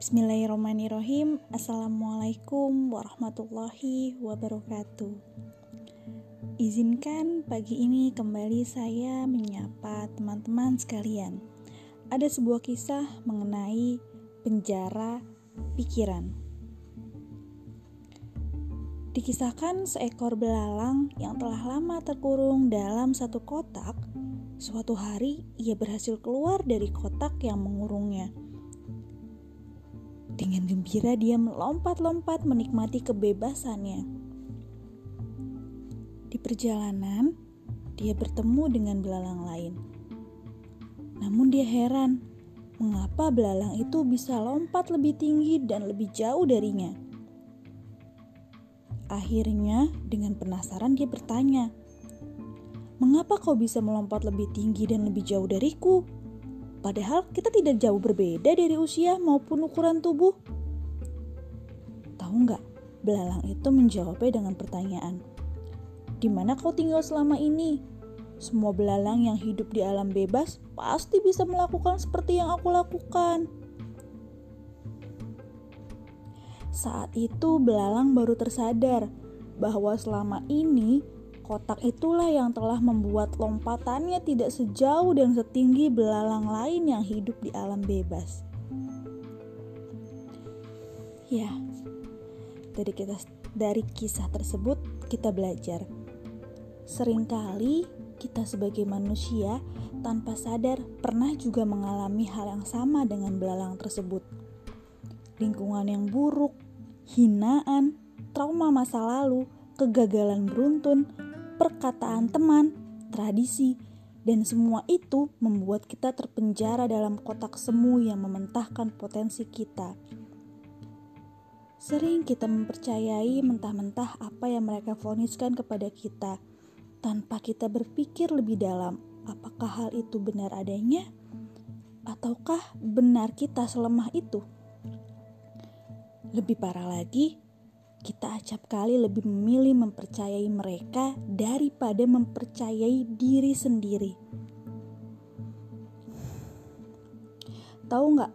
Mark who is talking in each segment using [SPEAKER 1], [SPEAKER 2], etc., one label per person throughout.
[SPEAKER 1] Bismillahirrahmanirrahim. Assalamualaikum warahmatullahi wabarakatuh. Izinkan pagi ini kembali saya menyapa teman-teman sekalian. Ada sebuah kisah mengenai penjara pikiran. Dikisahkan seekor belalang yang telah lama terkurung dalam satu kotak. Suatu hari ia berhasil keluar dari kotak yang mengurungnya dengan gembira dia melompat-lompat menikmati kebebasannya. Di perjalanan, dia bertemu dengan belalang lain. Namun dia heran, mengapa belalang itu bisa lompat lebih tinggi dan lebih jauh darinya. Akhirnya, dengan penasaran dia bertanya, "Mengapa kau bisa melompat lebih tinggi dan lebih jauh dariku?" Padahal kita tidak jauh berbeda dari usia maupun ukuran tubuh. Tahu nggak? Belalang itu menjawabnya dengan pertanyaan. Di mana kau tinggal selama ini? Semua belalang yang hidup di alam bebas pasti bisa melakukan seperti yang aku lakukan. Saat itu belalang baru tersadar bahwa selama ini Kotak itulah yang telah membuat lompatannya tidak sejauh dan setinggi belalang lain yang hidup di alam bebas. Ya, dari kita dari kisah tersebut kita belajar. Seringkali kita sebagai manusia tanpa sadar pernah juga mengalami hal yang sama dengan belalang tersebut. Lingkungan yang buruk, hinaan, trauma masa lalu, kegagalan beruntun, perkataan teman, tradisi, dan semua itu membuat kita terpenjara dalam kotak semu yang mementahkan potensi kita. Sering kita mempercayai mentah-mentah apa yang mereka foniskan kepada kita, tanpa kita berpikir lebih dalam apakah hal itu benar adanya, ataukah benar kita selemah itu. Lebih parah lagi, kita acap kali lebih memilih mempercayai mereka daripada mempercayai diri sendiri. Tahu nggak,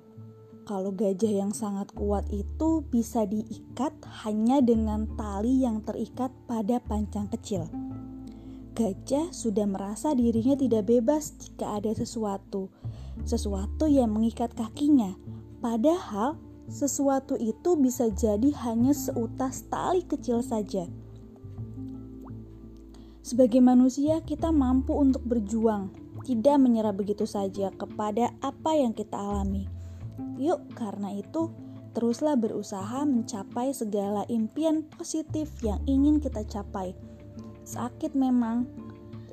[SPEAKER 1] kalau gajah yang sangat kuat itu bisa diikat hanya dengan tali yang terikat pada pancang kecil. Gajah sudah merasa dirinya tidak bebas jika ada sesuatu, sesuatu yang mengikat kakinya, padahal sesuatu itu bisa jadi hanya seutas tali kecil saja. Sebagai manusia, kita mampu untuk berjuang, tidak menyerah begitu saja kepada apa yang kita alami. Yuk, karena itu, teruslah berusaha mencapai segala impian positif yang ingin kita capai. Sakit memang,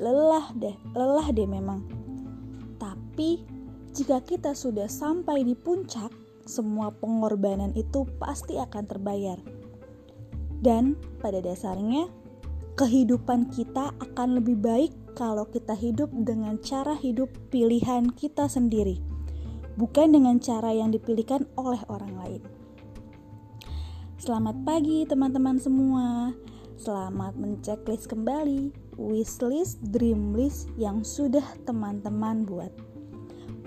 [SPEAKER 1] lelah deh, lelah deh memang. Tapi, jika kita sudah sampai di puncak, semua pengorbanan itu pasti akan terbayar. Dan pada dasarnya, kehidupan kita akan lebih baik kalau kita hidup dengan cara hidup pilihan kita sendiri, bukan dengan cara yang dipilihkan oleh orang lain. Selamat pagi teman-teman semua. Selamat menceklis kembali wishlist, dreamlist yang sudah teman-teman buat.